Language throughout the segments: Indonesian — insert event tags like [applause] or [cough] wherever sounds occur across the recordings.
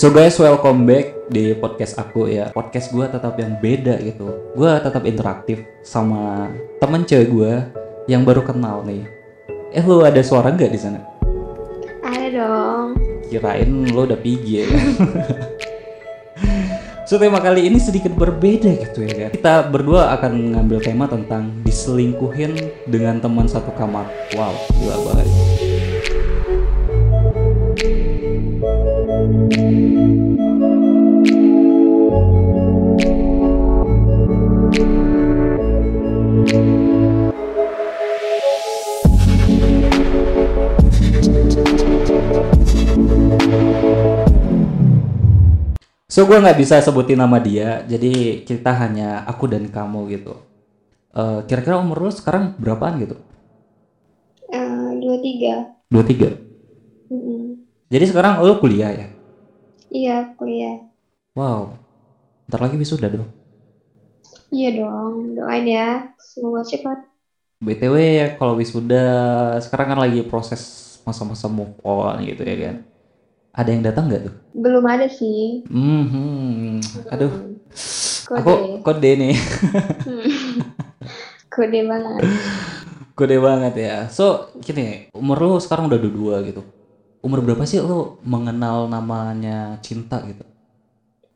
So guys, welcome back di podcast aku ya. Podcast gue tetap yang beda gitu. Gue tetap interaktif sama temen cewek gue yang baru kenal nih. Eh lu ada suara nggak di sana? Ada dong. Kirain lu udah pergi ya? [laughs] So tema kali ini sedikit berbeda gitu ya kan. Kita berdua akan ngambil tema tentang diselingkuhin dengan teman satu kamar. Wow, gila banget. So gue nggak bisa sebutin nama dia, jadi kita hanya aku dan kamu gitu. Eh, Kira-kira umur lu sekarang berapaan gitu? Eh, Dua tiga. 23. Mm-mm. Jadi sekarang lu kuliah ya? Iya kuliah. Wow. Ntar lagi wisuda dong. Iya dong. Doain ya. Semoga cepat. BTW ya kalau wisuda sekarang kan lagi proses masa-masa move on gitu ya kan. Ada yang datang nggak tuh? Belum ada sih. Hmm, aduh, Hmm. aku Kode. kode nih, Hmm. [laughs] Kode banget. kode banget ya. So gini, umur lu sekarang udah dua gitu. Umur berapa sih lu mengenal namanya cinta gitu?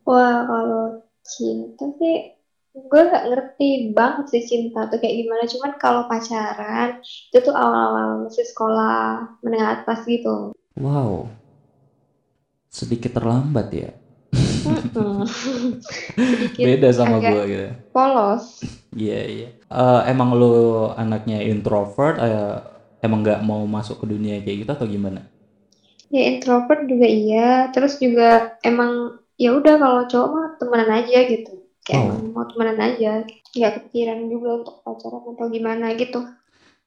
Wah kalau cinta sih gue gak ngerti banget sih cinta tuh kayak gimana. Cuman kalau pacaran itu tuh awal-awal masih sekolah menengah atas gitu. Wow, sedikit terlambat ya. [laughs] Sedikit Beda sama gua gitu. polos. Iya iya. Eh, emang lu anaknya introvert? eh, emang nggak mau masuk ke dunia kayak gitu atau gimana? Ya introvert juga iya, terus juga emang ya udah kalau cowok mah temenan aja gitu. Kayak Oh. mau temenan aja, nggak kepikiran juga untuk pacaran atau gimana gitu.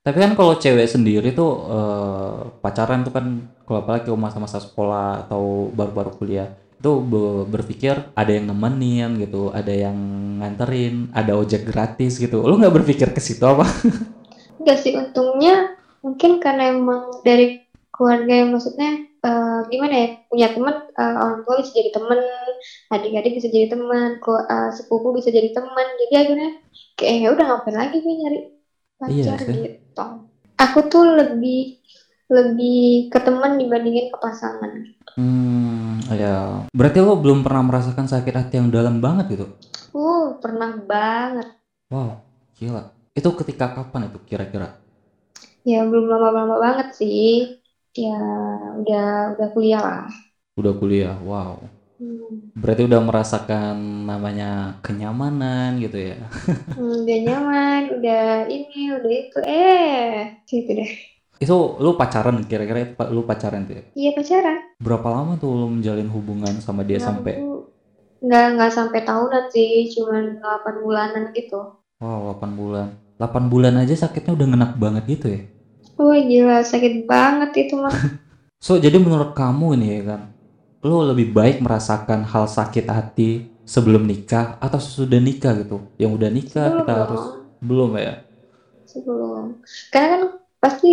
Tapi kan kalau cewek sendiri tuh eh, pacaran tuh kan kalau apalagi masa-masa sekolah atau baru-baru kuliah itu be- berpikir ada yang nemenin gitu, ada yang nganterin, ada ojek gratis gitu. Lu nggak berpikir ke situ apa? [laughs] Enggak sih untungnya mungkin karena emang dari keluarga yang maksudnya eh, gimana ya punya teman eh, orang tua bisa jadi teman, adik-adik bisa jadi teman, eh, sepupu bisa jadi teman. Jadi akhirnya kayak ya udah ngapain lagi gue nyari Iya pacar sih. gitu. Aku tuh lebih lebih ke teman dibandingin ke pasangan. Hmm, ya. Berarti lu belum pernah merasakan sakit hati yang dalam banget gitu? Uh, pernah banget. Wow, gila. Itu ketika kapan itu kira-kira? Ya belum lama-lama banget sih. Ya udah udah kuliah lah. Udah kuliah, wow. Hmm, Berarti udah merasakan namanya kenyamanan gitu ya. [laughs] Hmm, udah nyaman, udah ini, udah itu. Eh, gitu deh. Itu lu pacaran kira-kira lu pacaran tuh ya? Iya pacaran. Berapa lama tuh lu menjalin hubungan sama dia Ya sampai nggak nggak sampai tahunan sih, cuman 8 bulanan gitu. wow 8 bulan. 8 bulan aja sakitnya udah ngenak banget gitu ya. Wah gila, sakit banget itu mah. [laughs] So, jadi menurut kamu ini ya kan, lu lebih baik merasakan hal sakit hati sebelum nikah atau sesudah nikah gitu? Yang udah nikah Sebelum kita dong, harus belum ya? sebelum. Karena kan pasti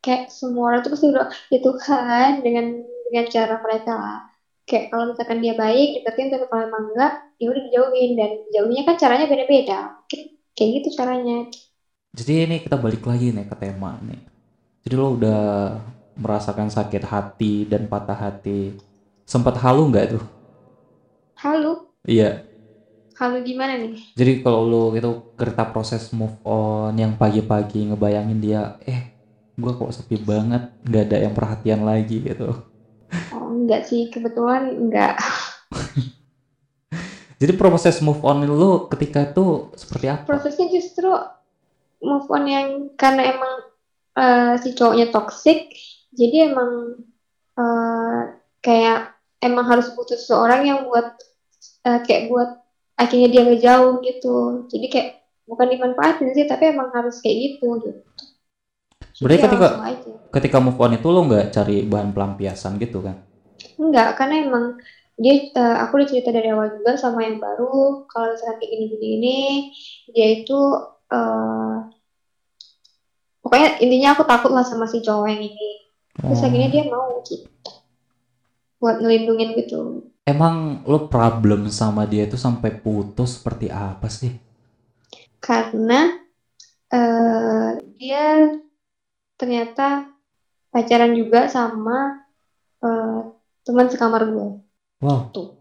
kayak semua orang tuh pasti udah ya Tuhan dengan dengan cara mereka lah. Kayak kalau misalkan dia baik, deketin tapi kalau emang enggak, ya udah dijauhin dan jauhnya kan caranya beda-beda. Kayak gitu caranya. Jadi ini kita balik lagi nih ke tema nih. Jadi lo udah merasakan sakit hati dan patah hati. Sempat halu nggak tuh? Halu, Iya. halu gimana nih? Jadi kalau lo gitu kereta proses move on yang pagi-pagi ngebayangin dia, eh gua kok sepi banget, nggak ada yang perhatian lagi gitu. Oh, enggak sih, kebetulan enggak. [laughs] Jadi proses move on lo ketika itu seperti apa? Prosesnya justru move on yang karena emang eh, si cowoknya toxic, jadi emang eh, kayak emang harus butuh seseorang yang buat eh, kayak buat akhirnya dia ngejauh gitu. Jadi kayak bukan dimanfaatin sih, tapi emang harus kayak gitu gitu. Berarti ketika-. Ketika move on itu lo nggak cari bahan pelampiasan gitu kan? Enggak, karena emang dia eh, aku udah cerita dari awal juga sama yang baru kalau misalkan kayak gini gini ini dia itu eh, pokoknya intinya aku takut lah sama si cowok yang ini. Terus Oh. akhirnya dia mau gitu. Buat ngelindungin gitu. Emang lo problem sama dia itu sampai putus seperti apa sih? karena eh dia ternyata pacaran juga sama eh, teman sekamar gue. Wow, tuh.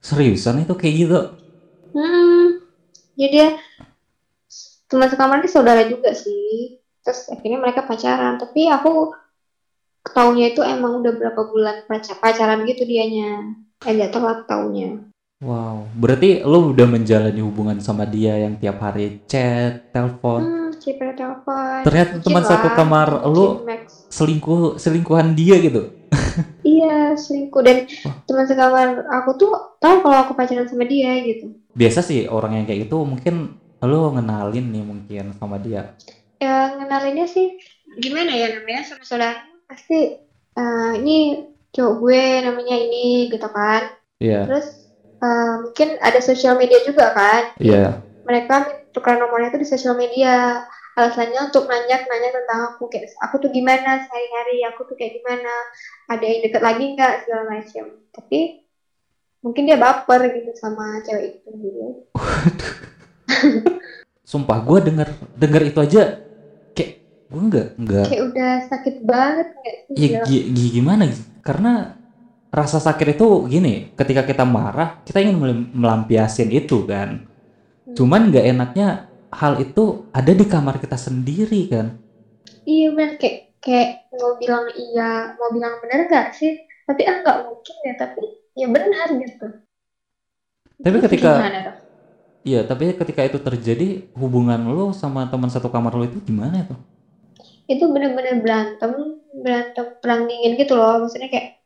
Seriusan itu kayak gitu? hmm. Jadi dia teman sekamar dia saudara juga sih terus akhirnya mereka pacaran. Tapi aku taunya itu emang udah berapa bulan paca- pacaran gitu dianya. Agak telat taunya. Wow, berarti lo udah menjalani hubungan sama dia yang tiap hari chat, telepon. hmm telepon. Ternyata teman satu kamar lo selingkuh selingkuhan dia gitu. iya selingkuh. Dan Wah. teman sekamar aku tuh tahu kalau aku pacaran sama dia gitu. Biasa sih orang yang kayak gitu. Mungkin lo ngenalin nih mungkin sama dia. Ya ngenalinnya sih. Gimana ya namanya sama saudara pasti eh, ini cowok gue namanya ini gitu kan. Iya, terus eh, mungkin ada sosial media juga kan? Iya. mereka tukar nomornya itu di sosial media. Alasannya untuk nanya-nanya tentang aku kayak aku tuh gimana sehari-hari aku tuh kayak gimana ada yang deket lagi nggak segala macam tapi mungkin dia baper gitu sama cewek itu gitu. [laughs] Sumpah gue denger denger itu aja gue nggak nggak. Kayak udah sakit banget nggak sih ya gi- gimana gitu? karena rasa sakit itu gini ketika kita marah kita ingin mel- melampiasin itu kan. Hmm. cuman nggak enaknya hal itu ada di kamar kita sendiri kan. Iya bener. Kayak kayak mau bilang iya mau bilang bener nggak sih? Tapi ah nggak mungkin ya tapi ya benar gitu. Tapi Terus ketika- iya tapi ketika itu terjadi hubungan lo sama teman satu kamar lo itu gimana tuh itu bener-bener berantem berantem perang dingin gitu loh. Maksudnya kayak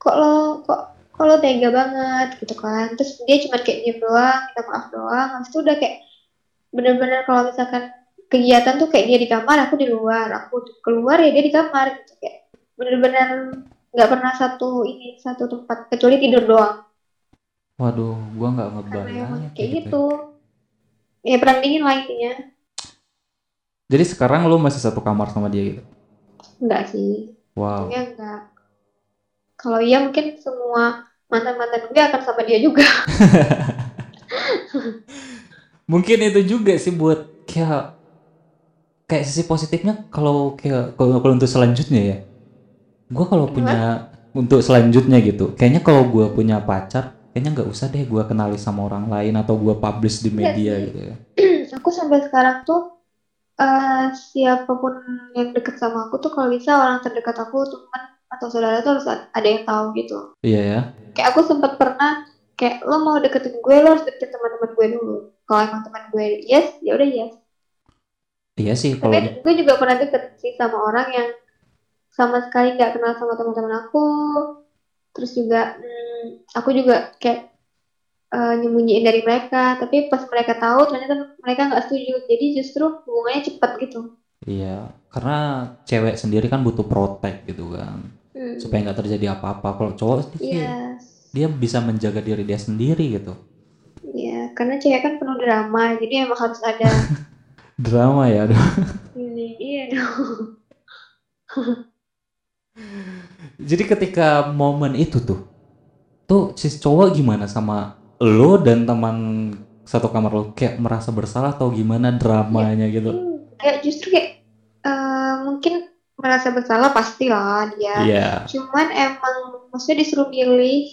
kok lo kok kok lo tega banget gitu kan. Terus dia cuma kayak diem doang minta maaf doang. Habis itu udah kayak bener-bener kalau misalkan kegiatan tuh kayak dia di kamar aku di luar. Aku keluar ya dia di kamar gitu. Kayak bener-bener nggak pernah satu ini satu tempat. Kecuali tidur doang. Waduh gua nggak ngebayangin kayak kayak gitu gitu. Ya perang dingin lah intinya jadi sekarang lo masih satu kamar sama dia gitu enggak sih wow Untungnya enggak. Kalau iya mungkin semua mantan-mantan gue akan sama dia juga. [laughs] mungkin itu juga sih buat kayak kayak sisi positifnya kalau kayak kalau kalau untuk selanjutnya ya gue kalau punya untuk selanjutnya gitu kayaknya kalau gue punya pacar kayaknya nggak usah deh gue kenali sama orang lain atau gue publish di Iya media sih. gitu ya [clears throat] aku sampai sekarang tuh eh siapa pun yang deket sama aku tuh kalau bisa orang terdekat aku teman atau saudara tuh harus ada yang tahu gitu. iya ya Kayak aku sempat pernah kayak lo mau deketin gue lo harus deketin teman-teman gue dulu. Kalau emang teman gue yes, ya udah yes. iya sih kalau Tapi gue juga pernah deket sih sama orang yang sama sekali nggak kenal sama teman-teman aku. Terus juga hmm, aku juga kayak eh, nyembunyiin dari mereka. Tapi pas mereka tahu ternyata mereka nggak setuju. Jadi justru hubungannya cepat gitu. iya karena cewek sendiri kan butuh protek gitu kan Hmm. supaya nggak terjadi apa-apa kalau cowok sih Yes. dia bisa menjaga diri dia sendiri gitu Iya, karena cewek kan penuh drama, jadi emang harus ada [laughs] drama ya aduh. ini. Iya dong. Jadi ketika momen itu tuh, tuh si cowok gimana sama lo dan teman satu kamar lo kayak merasa bersalah atau gimana dramanya gitu? Hmm, kayak justru kayak eh, mungkin merasa bersalah pastilah dia. Iya, Cuman emang maksudnya disuruh milih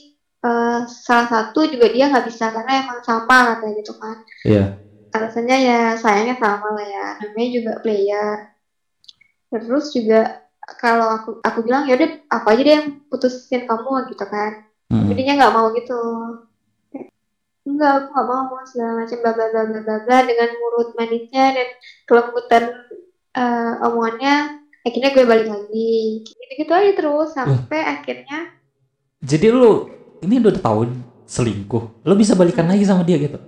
eh, salah satu juga dia nggak bisa karena emang sama katanya gitu kan. iya, Alasannya ya sayangnya sama lah ya. Namanya juga player. Terus juga kalau aku aku bilang ya udah aku aja deh yang putusin kamu gitu kan. Mm. Tapi dia nggak mau gitu. Enggak, aku nggak mau segala macam bla bla bla bla bla dengan mulut manisnya dan kelembutan eh, omongannya akhirnya gue balik lagi. Gitu-gitu aja terus sampai akhirnya Jadi lo ini udah tahu selingkuh, lo bisa balikan lagi sama dia gitu?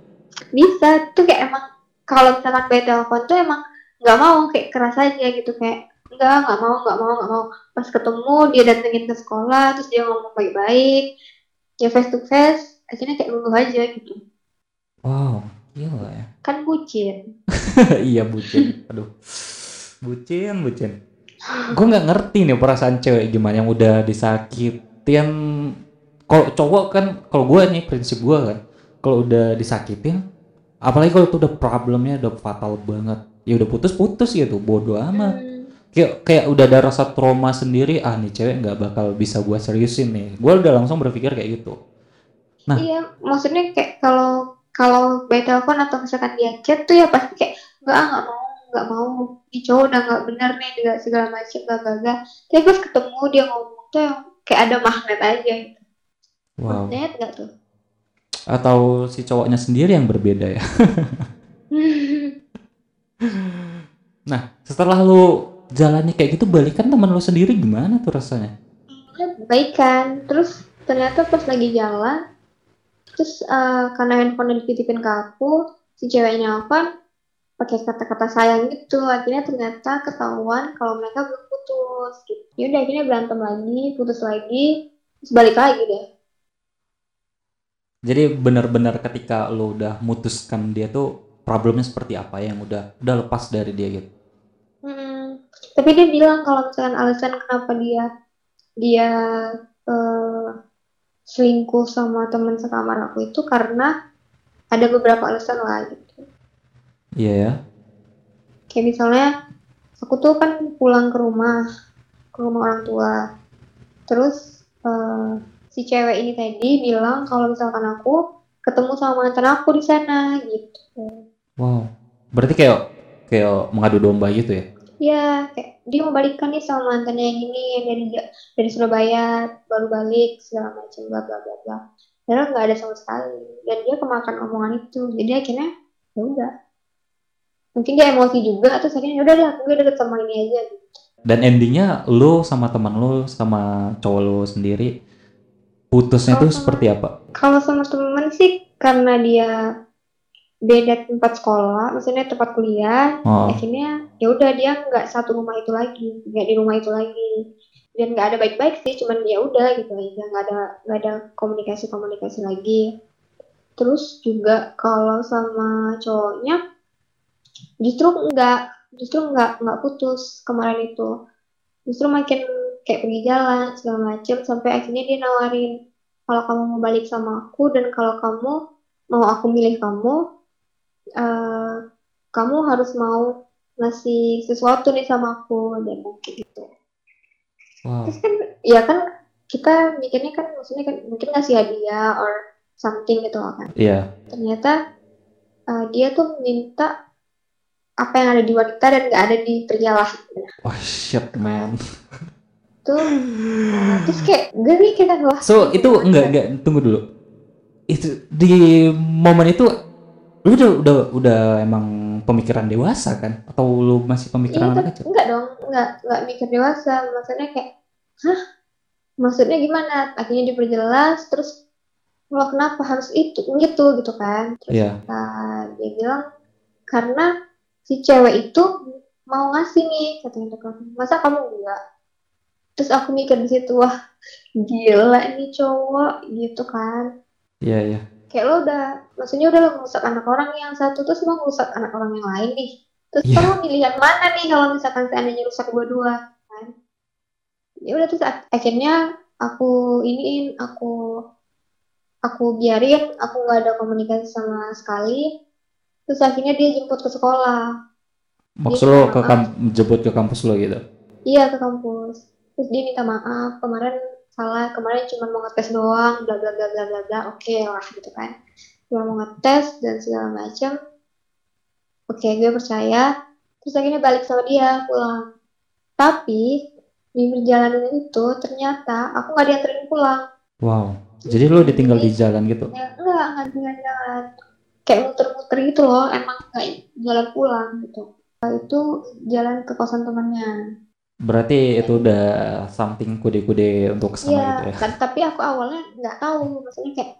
bisa. Tuh kayak emang kalau misalkan by telepon tuh emang nggak mau kayak keras aja gitu kayak enggak nggak mau nggak mau nggak mau. Pas ketemu dia datengin ke sekolah terus dia ngomong baik-baik. Ya face to face akhirnya kayak luluh aja gitu. Wow, gila ya. kan bucin. [laughs] Iya bucin, aduh, bucin, bucin. Gue nggak ngerti nih perasaan cewek gimana yang udah disakit, pengertian kalau cowok kan kalau gue nih prinsip gue kan kalau udah disakitin apalagi kalau itu udah problemnya udah fatal banget. Ya udah putus putus gitu bodoh amat. Hmm. kayak kayak udah ada rasa trauma sendiri ah nih cewek nggak bakal bisa gue seriusin nih. Gue udah langsung berpikir kayak gitu Nah. Iya, maksudnya kayak kalau kalau by telepon atau misalkan dia chat tuh ya pasti kayak nggak ah, nggak mau nggak mau di cowok udah nggak bener nih juga segala macam gak gak tapi pas ketemu dia ngomong tuh yang kayak ada magnet aja gitu. wow. Magnet nggak tuh? Atau si cowoknya sendiri yang berbeda ya? [laughs] Nah setelah lu jalani kayak gitu balikan teman lu sendiri gimana tuh rasanya? Baikan terus ternyata pas lagi jalan terus eh, karena handphone dititipin ke aku si ceweknya apa pakai kata-kata sayang gitu. Akhirnya ternyata ketahuan kalau mereka belum putus gitu. Yaudah akhirnya berantem lagi putus lagi terus balik lagi deh. Jadi benar-benar ketika lu udah mutuskan dia tuh problemnya seperti apa yang udah udah lepas dari dia gitu? Hmm, tapi dia bilang kalau misalkan alasan kenapa dia dia eh, selingkuh sama teman sekamar aku itu karena ada beberapa alasan lah gitu. iya ya Kayak misalnya aku tuh kan pulang ke rumah ke rumah orang tua. Terus eh, si cewek ini tadi bilang kalau misalkan aku ketemu sama mantan aku di sana gitu. wow berarti kayak kayak mengadu domba gitu ya Ya, kayak dia mau balikan nih sama mantannya yang ini yang dari dari Surabaya baru balik segala macam bla bla bla bla. Padahal nggak ada sama sekali dan dia kemakan omongan itu. Jadi akhirnya ya udah. Mungkin dia emosi juga terus akhirnya ya udah aku gue deket sama ini aja. dan endingnya lu sama teman lu sama cowok lu sendiri putusnya tuh Kalau sama- seperti apa Kalau sama temen sih karena dia beda tempat sekolah, maksudnya tempat kuliah, oh akhirnya ya udah dia nggak satu rumah itu lagi, nggak di rumah itu lagi. Dan nggak ada baik-baik sih, cuman ya udah gitu aja, nggak ada nggak ada komunikasi-komunikasi lagi. Terus juga kalau sama cowoknya justru nggak justru nggak nggak putus kemarin itu. Justru makin kayak pergi jalan segala macem sampai akhirnya dia nawarin kalau kamu mau balik sama aku dan kalau kamu mau aku milih kamu eh, kamu harus mau ngasih sesuatu nih sama aku dan mungkin gitu. Wow. Terus kan ya kan kita mikirnya kan maksudnya kan mungkin ngasih hadiah or something gitu kan. Iya. Ternyata eh, dia tuh minta apa yang ada di wanita dan nggak ada di pria lah. Wah shit man. Tuh terus kayak gue mikir kan wah so itu enggak enggak tunggu dulu. Itu di momen itu lu udah udah udah emang pemikiran dewasa kan atau lu masih pemikiran Iya, anak kecil enggak dong, enggak, enggak mikir dewasa. Maksudnya kayak, hah? Maksudnya gimana? Akhirnya diperjelas, terus lo kenapa harus itu, gitu, gitu kan? Terus Iya. ah, dia bilang, karena si cewek itu mau ngasih nih, katanya ke aku. Masa kamu enggak? Terus aku mikir di situ, wah, gila nih cowok, gitu kan? iya iya Kayak lo udah, maksudnya udah lo ngerusak anak orang yang satu, terus mau ngerusak anak orang yang lain nih. Terus Iya. kamu milih yang mana nih kalau misalkan seandainya rusak dua-dua kan? Ya udah terus ak- akhirnya aku iniin, aku aku biarin, aku nggak ada komunikasi sama sekali. Terus akhirnya dia jemput ke sekolah. maksud Dia minta ke kamp jemput ke kampus lo gitu Iya ke kampus. Terus dia minta maaf, kemarin salah, kemarin cuma mau ngetes doang, bla bla bla bla bla bla. Oke lah gitu kan. Cuma mau ngetes dan segala macam. Oke, gue percaya. Terus akhirnya balik sama dia pulang. Tapi di perjalanan itu ternyata aku nggak dianterin pulang. wow jadi lu ditinggal di jalan gitu Ya, enggak, enggak jalan-jalan. Kayak muter-muter gitu loh, emang nggak jalan pulang gitu. Nah, itu jalan ke kosan temannya. berarti itu udah something kude-kude untuk ke sana Iya, gitu ya kan, tapi aku awalnya nggak tahu, maksudnya kayak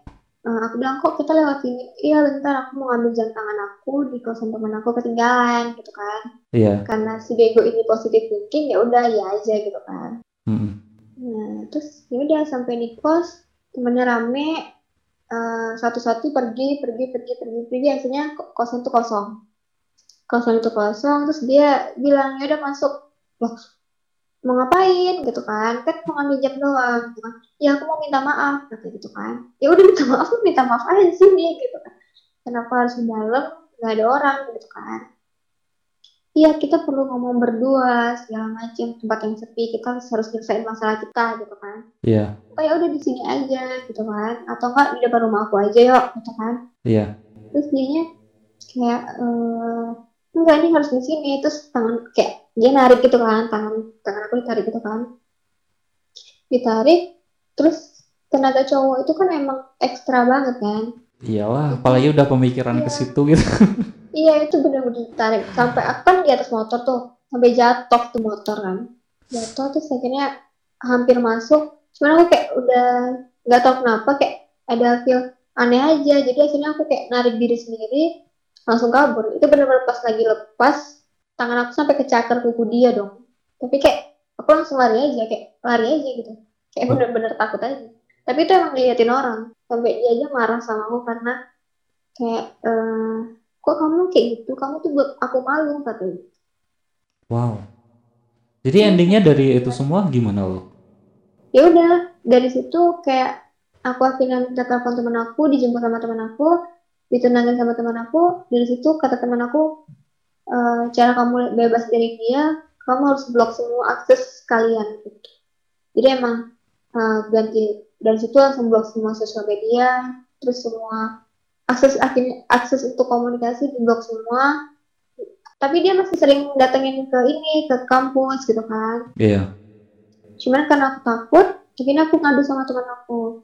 eh, aku bilang kok kita lewat sini, iya bentar aku mau ngambil jam tangan aku di kosan teman aku ketinggalan gitu kan, iya. Karena si bego ini positif thinking ya udah ya aja gitu kan, Mm-mm. nah terus ya udah sampai di kos temennya rame, eh, satu-satu pergi pergi pergi pergi pergi akhirnya ko- kosan itu kosong, kosan itu kosong terus dia bilang ya udah masuk, loh mau ngapain? gitu kan. Kan mau ngambil jam doang. Gitu kan. Ya aku mau minta maaf. Kata gitu kan. Ya udah minta maaf minta maaf aja sih nih gitu kan. Kenapa harus di dalam? Nggak ada orang. Gitu kan. Iya kita perlu ngomong berdua segala macam tempat yang sepi kita harus selesaiin masalah kita. Gitu kan. Iya. Oh ya udah di sini aja. Gitu kan. Atau enggak di depan rumah aku aja yuk. Gitu kan. Iya. Terus dianya kayak eh enggak ini harus di sini. Terus tangan kayak dia narik gitu kan tangan tangan aku ditarik gitu kan. Ditarik terus tenaga cowok itu kan emang ekstra banget kan. Iyalah apalagi udah pemikiran ke Iya. situ gitu. [laughs] Iya itu bener-bener ditarik. Sampai aku kan di atas motor tuh sampai jatuh tuh motor kan. Jatuh terus akhirnya hampir masuk. Cuman aku kayak udah nggak tahu kenapa kayak ada feel aneh aja. Jadi akhirnya aku kayak narik diri sendiri langsung kabur. Itu bener-bener pas lagi lepas tangan aku sampai kecakar kuku dia dong. Tapi kayak aku langsung lari aja kayak lari aja gitu. Kayak bener-bener takut aja. Tapi itu emang diliatin orang. Sampai dia aja marah sama aku karena kayak eh kok kamu kayak gitu? Kamu tuh buat aku malu katanya. Wow. Jadi endingnya dari itu semua gimana lo ya udah dari situ kayak aku akhirnya minta telepon teman aku dijemput sama teman aku ditenangin sama teman aku dari situ kata teman aku "Eh, cara kamu bebas dari dia kamu harus blok semua akses kalian. Gitu jadi emang eh, ganti dari situ langsung blok semua sosial media terus semua akses akhirnya akses untuk komunikasi diblok semua. Tapi dia masih sering datengin ke ini ke kampus gitu kan. Iya. Cuman karena aku takut akhirnya aku ngadu sama teman aku.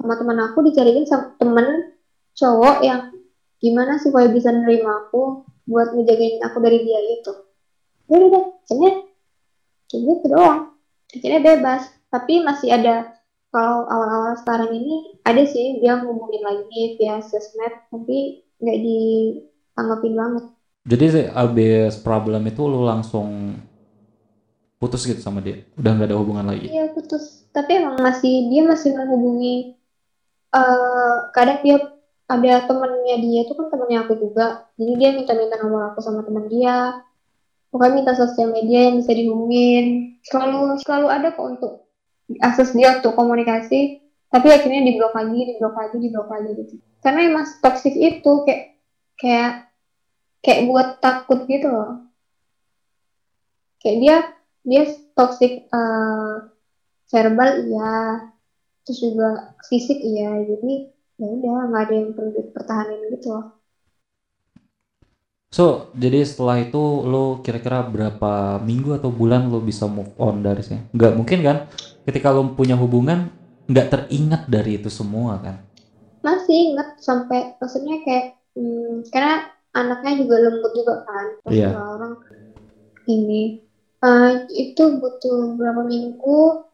Sama teman aku dicariin sama temen cowok yang gimana supaya bisa nerima aku buat ngejagain aku dari dia itu ya udah deh akhirnya kayak gitu doang. Akhirnya bebas. Tapi masih ada kalau awal-awal sekarang ini ada sih dia ngomongin lagi via sosmed tapi nggak ditanggapin banget. Jadi abis problem itu lo langsung putus gitu sama dia? Udah nggak ada hubungan lagi? Iya putus. Tapi emang masih dia masih menghubungi. eh kadang dia ada temennya dia tuh kan temennya aku juga. Jadi dia minta-minta nomor aku sama teman dia. Pokoknya minta sosial media yang bisa dihubungin. Selalu selalu ada kok untuk akses dia untuk komunikasi. Tapi akhirnya di blok lagi, di blok lagi, di blok lagi gitu. Karena emang toxic itu kayak kayak kayak buat takut gitu loh. Kayak dia dia toxic eh, verbal iya terus juga fisik iya jadi ya udah nggak ada yang perlu dipertahanin gitu loh. So jadi setelah itu lo kira-kira berapa minggu atau bulan lo bisa move on dari sini? Nggak mungkin kan? Ketika lo punya hubungan nggak teringat dari itu semua kan? Masih inget sampai maksudnya kayak hmm, karena anaknya juga lembut juga kan terus juga orang. Ini eh, itu butuh berapa minggu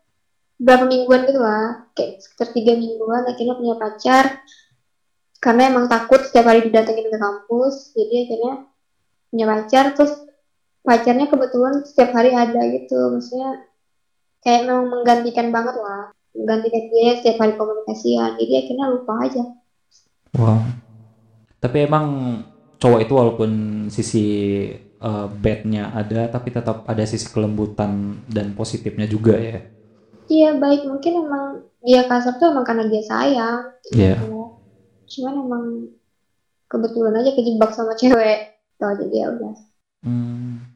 berapa mingguan gitu lah. Kayak sekitar tiga mingguan akhirnya punya pacar. Karena emang takut setiap hari didatengin ke kampus jadi akhirnya punya pacar terus pacarnya kebetulan setiap hari ada gitu. Maksudnya kayak memang menggantikan banget lah. Menggantikan dia setiap hari komunikasian jadi akhirnya lupa aja. Wow. Tapi emang cowok itu walaupun sisi eh, badnya ada tapi tetap ada sisi kelembutan dan positifnya juga ya Iya baik mungkin emang dia kasar tuh emang karena dia sayang Iya. gitu. Cuman emang kebetulan aja kejebak sama cewek. Tuh jadi ya udah. Hmm.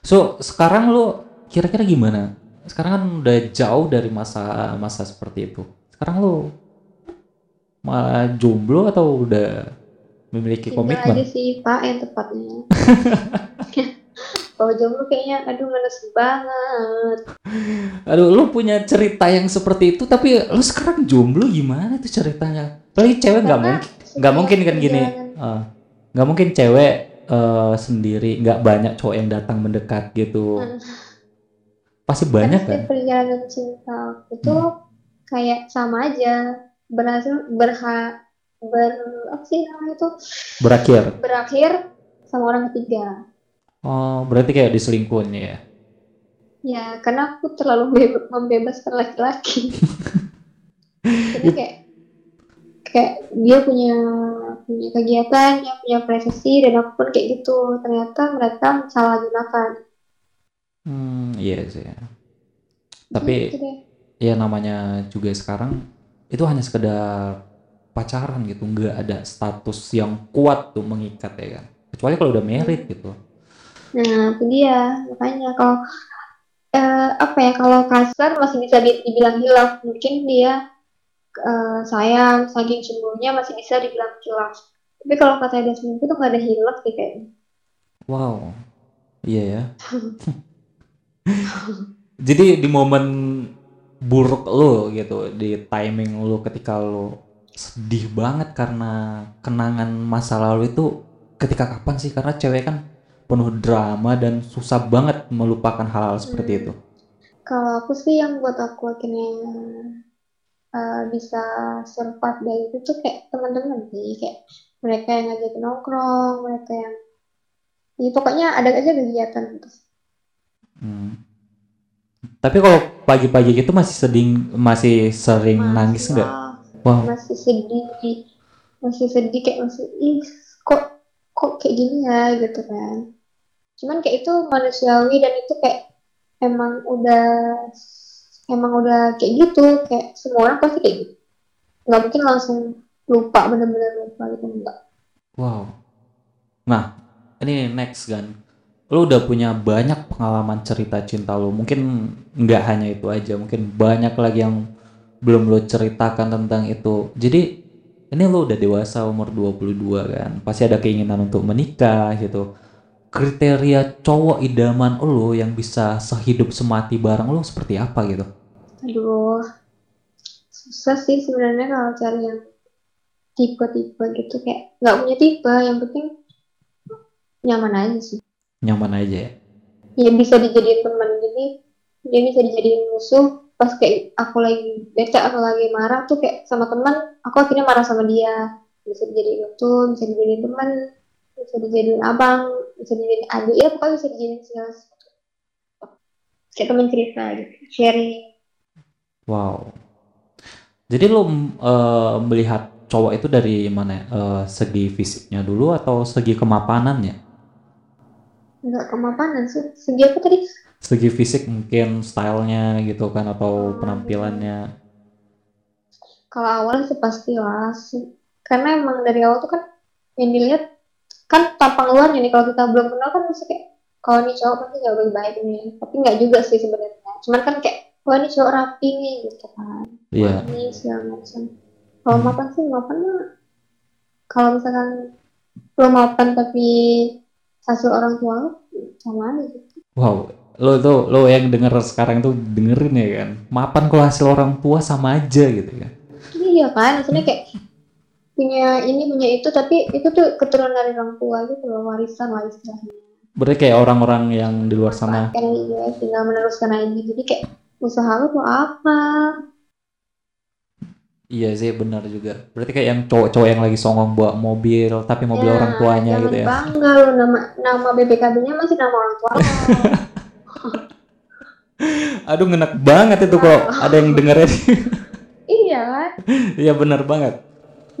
So, sekarang lo kira-kira gimana? Sekarang kan udah jauh dari masa masa seperti itu. Sekarang lo malah jomblo atau udah memiliki Tinder aja komitmen? sih Pak yang tepatnya. [laughs] Kalau jomblo kayaknya aduh ngenes banget. Aduh, lo punya cerita yang seperti itu, tapi lo sekarang jomblo gimana tuh ceritanya? Apalagi cewek nggak mungkin, nggak mungkin kan gini, Ah, nggak mungkin cewek eh, sendiri, nggak banyak cowok yang datang mendekat gitu. Hmm. Pasti banyak Karena kan? perjalanan cinta aku tuh kayak sama aja berhasil berha ber apa sih namanya itu Berakhir. berakhir sama orang ketiga. Oh, berarti kayak diselingkuhin ya? Ya, karena aku terlalu be- membebaskan laki-laki. [laughs] Jadi kayak kayak dia punya punya kegiatan, dia punya privasi dan aku pun kayak gitu. Ternyata mereka salah gunakan. Hmm, iya sih. Tapi Gitu ya namanya juga sekarang itu hanya sekedar pacaran gitu, nggak ada status yang kuat tuh mengikat ya kan. Kecuali kalau udah married gitu. Nah, itu dia. Makanya kalau eh, apa ya kalau kasar masih bisa di- dibilang hilaf. Mungkin dia eh, sayang, saking cemburunya masih bisa dibilang hilaf. Tapi kalau kata dia selingkuh tuh nggak ada hilaf sih kayaknya. Wow, iya ya. [laughs] Jadi di momen buruk lo gitu, di timing lo ketika lo sedih banget karena kenangan masa lalu itu ketika kapan sih? Karena cewek kan penuh drama dan susah banget melupakan hal-hal seperti itu. Kalau aku sih yang buat aku akhirnya eh, bisa survive dari itu tuh kayak teman-teman sih, kayak mereka yang ngajak nongkrong, mereka yang, ya pokoknya ada aja kegiatan gitu. Hmm. Tapi kalau pagi-pagi gitu masih sedih, masih sering nangis Masih nggak? lah, Wow, masih sedih, masih sedih kayak masih, ih kok kok kayak gini ya gitu kan. Cuman kayak itu manusiawi dan itu kayak emang udah emang udah kayak gitu, kayak semua orang pasti kayak gitu. Nggak mungkin langsung lupa bener-bener lupa gitu enggak. wow. Nah, ini next kan. Lu udah punya banyak pengalaman cerita cinta lu. Mungkin nggak hanya itu aja, mungkin banyak lagi yang belum lu ceritakan tentang itu. Jadi ini lu udah dewasa umur 22 kan. Pasti ada keinginan untuk menikah gitu. Kriteria cowok idaman lu yang bisa sehidup semati bareng lu seperti apa gitu? Aduh, susah sih sebenarnya kalau cari yang tipe-tipe gitu kayak nggak punya tipe, yang penting nyaman aja sih. Nyaman aja ya. Ya bisa dijadiin teman, jadi dia bisa dijadiin musuh pas kayak aku lagi bete atau lagi marah tuh kayak sama teman, aku akhirnya marah sama dia. Bisa dijadiin itu, bisa dijadiin teman, bisa dijadiin abang, bisa dijadiin adik, ya pokoknya bisa dijadiin segala sesuatu. Kayak teman cerita gitu, sharing. Wow. Jadi lu eh, melihat cowok itu dari mana? Eh, segi fisiknya dulu atau segi kemapanannya? Enggak kemapanan sih. Segi apa tadi? Segi fisik mungkin stylenya gitu kan atau penampilannya. Kalau awal sih pasti lah sih. Karena emang dari awal tuh kan yang dilihat kan tampang luarnya nih. Kalau kita belum kenal kan mesti kayak kalau nih cowok pasti jauh lebih baik nih. Tapi nggak juga sih sebenarnya. Cuman kan kayak wah ini cowok rapi nih gitu kan. Iya. Wah, Ini segala macam. Kalau mapan sih mapan mah kalau misalkan lo mapan tapi hasil orang tua lo sama aja gitu. Wow. Lo tuh lo yang denger sekarang tuh dengerin ya kan. Mapan kalau hasil orang tua sama aja gitu kan. Iya kan, maksudnya kayak punya ini punya itu tapi itu tuh keturunan dari orang tua gitu loh warisan lah istilahnya. Berarti kayak orang-orang yang di luar sana. Kan iya tinggal meneruskan aja jadi kayak usaha lu tuh apa? Iya sih benar juga. Berarti kayak yang cowok-cowok yang lagi songong bawa mobil tapi mobil Ya, orang tuanya gitu ya. bangga lu nama nama BPKB-nya masih nama orang tua lo. [laughs] Aduh ngenak banget itu kok ada yang dengerin. iya kan, [laughs] Iya benar banget.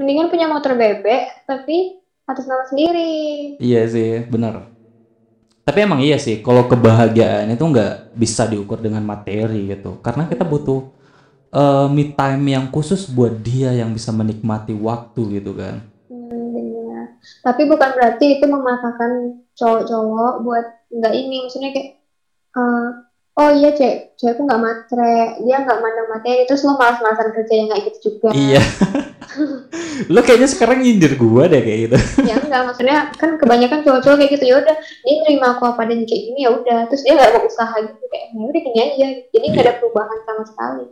Mendingan punya motor bebek tapi atas nama sendiri. Iya sih, benar. Tapi emang iya sih, kalau kebahagiaan itu nggak bisa diukur dengan materi gitu. Karena kita butuh eh, me time yang khusus buat dia yang bisa menikmati waktu gitu kan. Hmm. Tapi bukan berarti itu memaksakan cowok-cowok buat nggak ini, maksudnya kayak eh, oh iya cewek cewekku nggak matre, dia nggak mandang materi, terus lo malas-malasan kerja yang nggak gitu juga. Iya. Lo kayaknya sekarang nyindir gua deh kayak gitu. ya enggak maksudnya kan kebanyakan cowok-cowok kayak gitu ya udah dia nerima aku apa adanya kayak gini ya udah terus dia nggak mau usaha gitu kayak ya udah gini aja jadi nggak ada perubahan sama sekali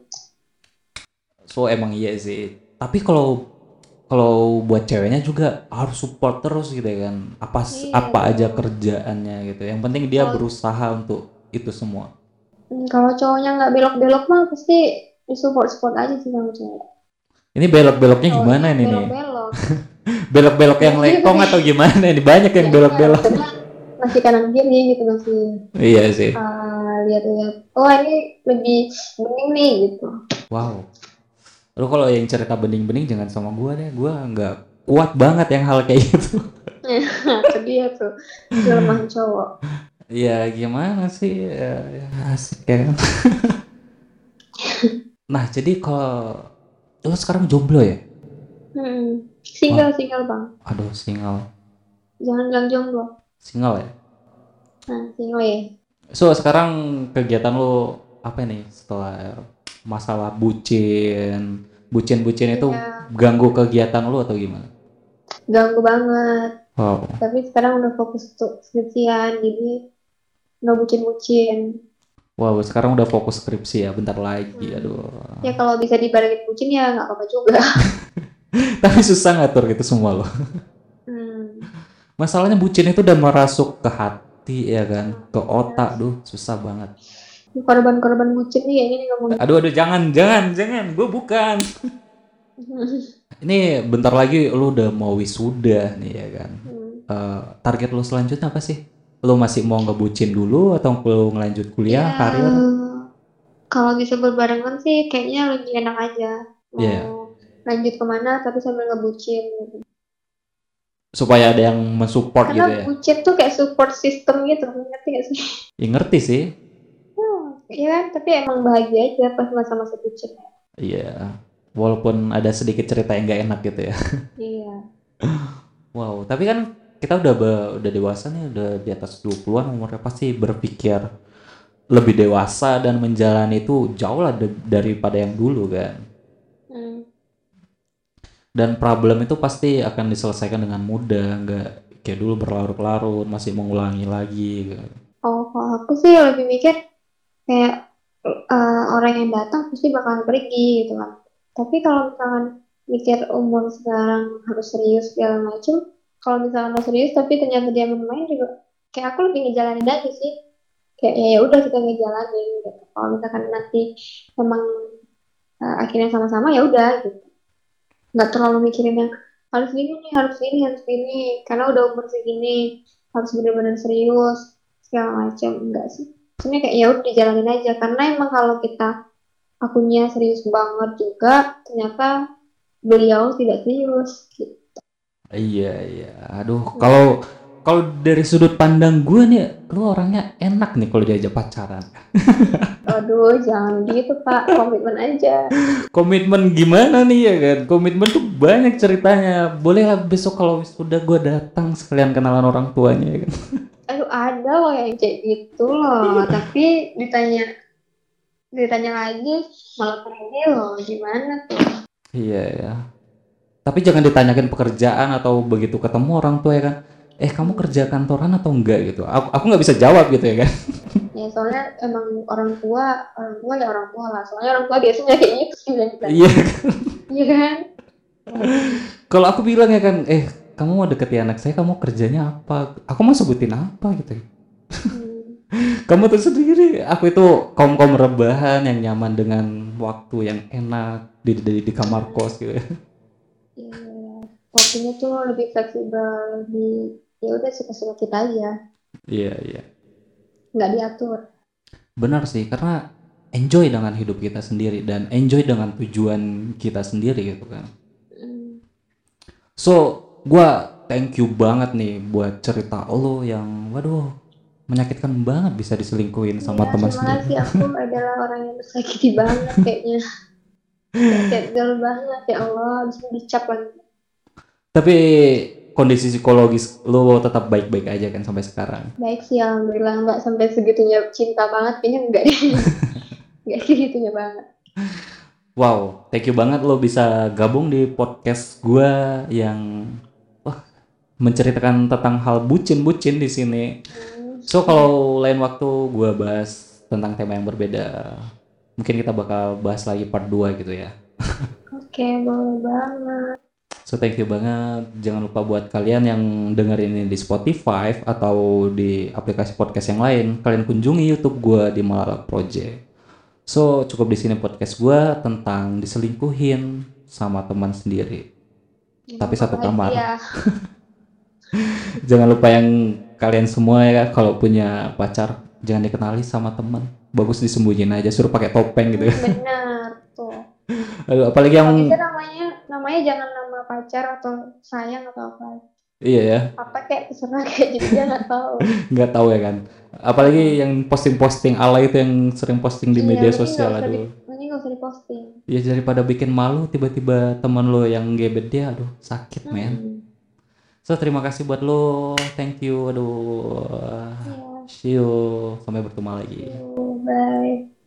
So emang iya sih. Tapi kalau kalau buat ceweknya juga harus support terus gitu ya kan. Apa Iya. apa aja kerjaannya gitu. Yang penting dia Kalau- berusaha untuk itu semua. Hmm, kalau cowoknya nggak belok-belok mah pasti disupport support aja sih sama cewek Ini belok-beloknya gimana Cowoknya ini nih? belok-belok [laughs] Belok-belok yang Iya, lekong iya. atau gimana? Ini banyak yang Ya, belok-belok. maksudnya masih kanan kiri gitu masih Iya sih. uh, lihat-lihat oh ini lebih bening nih gitu Wow. Lu kalau yang cerita bening-bening jangan sama gua deh. Gua nggak kuat banget yang hal kayak gitu. [laughs] itu dia tuh kelemahan cowok ya gimana sih ya, ya asik ya kan [laughs] nah jadi kalau lo sekarang jomblo ya Hmm. Single single bang. aduh single Jangan bilang jomblo. single ya Nah single ya. so sekarang kegiatan lo apa nih setelah masalah bucin bucin bucin itu Iya. ganggu kegiatan lo atau gimana Ganggu banget. wow Tapi sekarang udah fokus untuk skripsian jadi udah bucin-bucin. wow sekarang udah fokus skripsi ya bentar lagi aduh Ya kalau bisa dibarengin bucin ya nggak apa-apa juga. [laughs] tapi susah ngatur gitu semua lo Hmm. masalahnya bucin itu udah merasuk ke hati ya kan ke otak duh susah banget Korban-korban bucin nih kayaknya nih ngomong. aduh aduh jangan jangan jangan gue bukan [laughs] ini bentar lagi lu udah mau wisuda nih ya kan Hmm. Eh, target lu selanjutnya apa sih lu masih mau ngebucin dulu atau lu ngelanjut kuliah Ya, karir Kalau bisa berbarengan sih kayaknya lebih enak aja. Mau Iya. lanjut ke mana tapi sambil ngebucin. supaya ada yang mensupport gitu Karena ya bucin tuh kayak support system gitu, ngerti gak sih? ya ngerti sih Hmm, Iya tapi emang bahagia aja pas masa-masa bucin. iya walaupun ada sedikit cerita yang gak enak gitu ya Iya. [laughs] wow tapi kan kita udah be- udah dewasa nih udah di atas 20-an umurnya pasti berpikir lebih dewasa dan menjalani itu jauh lah de- daripada yang dulu kan Hmm. dan problem itu pasti akan diselesaikan dengan mudah nggak kayak dulu berlarut-larut masih mengulangi lagi. Oh, kalau aku sih lebih mikir kayak eh, orang yang datang pasti bakalan pergi gitu kan. Tapi kalau misalkan mikir umur sekarang harus serius segala macem, kalau misalkan mau serius tapi ternyata dia main juga, kayak aku lebih ngejalanin aja sih. Kayak ya ya udah kita ngejalanin gitu. Kalau misalkan nanti emang eh, akhirnya sama-sama ya udah gitu. Nggak terlalu mikirin yang harus gini nih, harus gini, harus gini. Karena udah umur segini, harus benar-benar serius segala macam enggak sih sebenarnya kayak ya udah dijalanin aja karena emang kalau kita akunya serius banget juga ternyata beliau tidak serius gitu iya iya. Aduh kalau kalau dari sudut pandang gue nih lu orangnya enak nih kalau diajak pacaran. [laughs] Aduh jangan gitu pak komitmen aja. Komitmen gimana nih ya kan? Komitmen tuh banyak ceritanya. Boleh lah besok kalau sudah gue datang sekalian kenalan orang tuanya ya kan? [laughs] Aduh ada loh yang kayak gitu loh. Tapi ditanya ditanya lagi malah pergi loh. Gimana tuh? Iya ya tapi jangan ditanyakan pekerjaan atau begitu ketemu orang tua ya kan? Eh kamu kerja kantoran atau enggak gitu? Aku aku nggak bisa jawab gitu ya kan? [laughs] Ya soalnya emang orang tua orang tua ya orang tua lah. Soalnya orang tua biasanya kayak gitu sih iya. Iya kan? Kalau aku bilang ya kan eh kamu mau deketin anak saya kamu kerjanya apa? Aku mau sebutin apa gitu. Hmm. [laughs] kamu tuh sendiri. Aku itu kaum kaum rebahan yang nyaman dengan waktu yang enak di di, di kamar kos gitu Iya, waktunya tuh lebih fleksibel di ya udah suka-suka kita aja, iya iya nggak diatur. benar sih karena enjoy dengan hidup kita sendiri dan enjoy dengan tujuan kita sendiri gitu kan Hmm. so gua thank you banget nih buat cerita lo yang waduh menyakitkan banget bisa diselingkuhin sama Ya, teman terima sendiri kasih aku [laughs] adalah orang yang tersakiti banget kayaknya. Girl banget ya Allah, bisa dicap lagi. tapi kondisi psikologis lo tetap baik-baik aja kan sampai sekarang Baik sih, alhamdulillah nggak sampai segitunya cinta banget, kayaknya enggak deh. [laughs] Nggak segitunya banget. Wow, thank you banget lo bisa gabung di podcast gua yang wah menceritakan tentang hal bucin-bucin di sini. Hmm. So kalau lain waktu gua bahas tentang tema yang berbeda, mungkin kita bakal bahas lagi part 2 gitu ya. Oke, boleh banget. So thank you banget. Jangan lupa buat kalian yang dengerin ini di Spotify atau di aplikasi podcast yang lain, kalian kunjungi YouTube gua di Malala Project. So cukup di sini podcast gua tentang diselingkuhin sama teman sendiri. Tapi satu kamar. Ya, [laughs] Jangan lupa yang kalian semua ya kalau punya pacar jangan dikenali sama teman. Bagus disembunyiin aja, suruh pakai topeng gitu. Ya. benar tuh. [laughs] Aduh, apalagi yang namanya, namanya jangan nama pacar atau sayang atau apa. iya ya. Apa kayak terserah kayak jadi dia nggak tahu. [laughs] Nggak tahu ya kan. Apalagi yang posting-posting ala itu yang sering posting di Iya, media sosial aduh. mending nggak usah diposting. Ya daripada bikin malu tiba-tiba teman lo yang gebet dia aduh sakit men. Hmm, so terima kasih buat lo. Thank you aduh. Iya see you. Sampai bertemu lagi. Yuk, bye